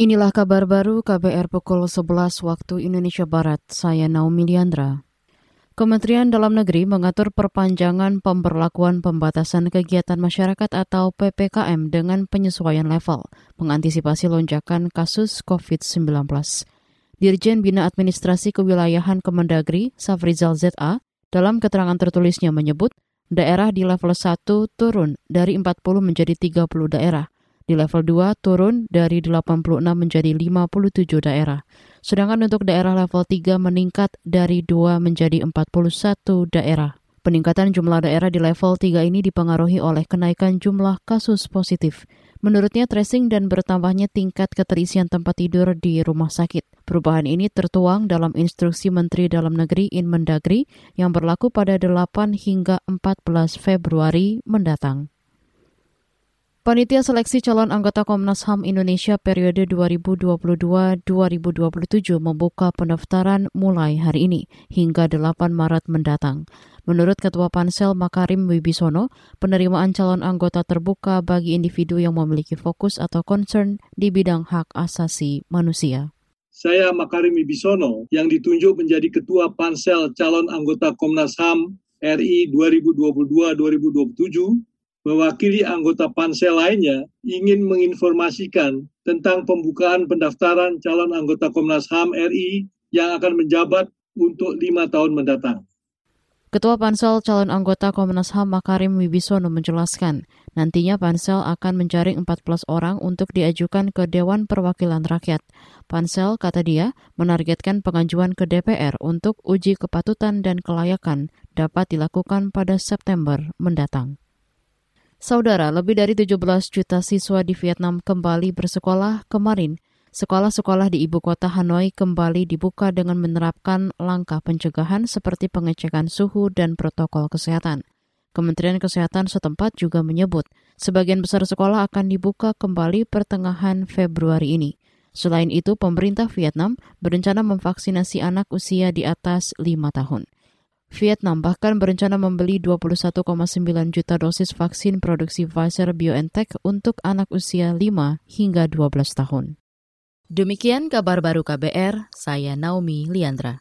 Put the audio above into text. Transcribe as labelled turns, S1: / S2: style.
S1: Inilah kabar baru KBR pukul 11 waktu Indonesia Barat. Saya Naomi Liandra. Kementerian Dalam Negeri mengatur perpanjangan pemberlakuan pembatasan kegiatan masyarakat atau PPKM dengan penyesuaian level, mengantisipasi lonjakan kasus COVID-19. Dirjen Bina Administrasi Kewilayahan Kemendagri, Safrizal ZA, dalam keterangan tertulisnya menyebut, daerah di level 1 turun dari 40 menjadi 30 daerah – di level 2 turun dari 86 menjadi 57 daerah. Sedangkan untuk daerah level 3 meningkat dari 2 menjadi 41 daerah. Peningkatan jumlah daerah di level 3 ini dipengaruhi oleh kenaikan jumlah kasus positif. Menurutnya tracing dan bertambahnya tingkat keterisian tempat tidur di rumah sakit. Perubahan ini tertuang dalam instruksi Menteri Dalam Negeri Inmendagri yang berlaku pada 8 hingga 14 Februari mendatang. Panitia Seleksi Calon Anggota Komnas HAM Indonesia periode 2022-2027 membuka pendaftaran mulai hari ini hingga 8 Maret mendatang. Menurut Ketua Pansel Makarim Wibisono, penerimaan calon anggota terbuka bagi individu yang memiliki fokus atau concern di bidang hak asasi manusia.
S2: Saya Makarim Wibisono yang ditunjuk menjadi Ketua Pansel Calon Anggota Komnas HAM RI 2022-2027 mewakili anggota pansel lainnya ingin menginformasikan tentang pembukaan pendaftaran calon anggota Komnas HAM RI yang akan menjabat untuk lima tahun mendatang.
S1: Ketua Pansel calon anggota Komnas HAM Makarim Wibisono menjelaskan, nantinya Pansel akan menjaring 14 orang untuk diajukan ke Dewan Perwakilan Rakyat. Pansel, kata dia, menargetkan pengajuan ke DPR untuk uji kepatutan dan kelayakan dapat dilakukan pada September mendatang. Saudara, lebih dari 17 juta siswa di Vietnam kembali bersekolah kemarin. Sekolah-sekolah di ibu kota Hanoi kembali dibuka dengan menerapkan langkah pencegahan seperti pengecekan suhu dan protokol kesehatan. Kementerian Kesehatan setempat juga menyebut sebagian besar sekolah akan dibuka kembali pertengahan Februari ini. Selain itu, pemerintah Vietnam berencana memvaksinasi anak usia di atas 5 tahun. Vietnam bahkan berencana membeli 21,9 juta dosis vaksin produksi Pfizer BioNTech untuk anak usia 5 hingga 12 tahun. Demikian kabar baru KBR, saya Naomi Liandra.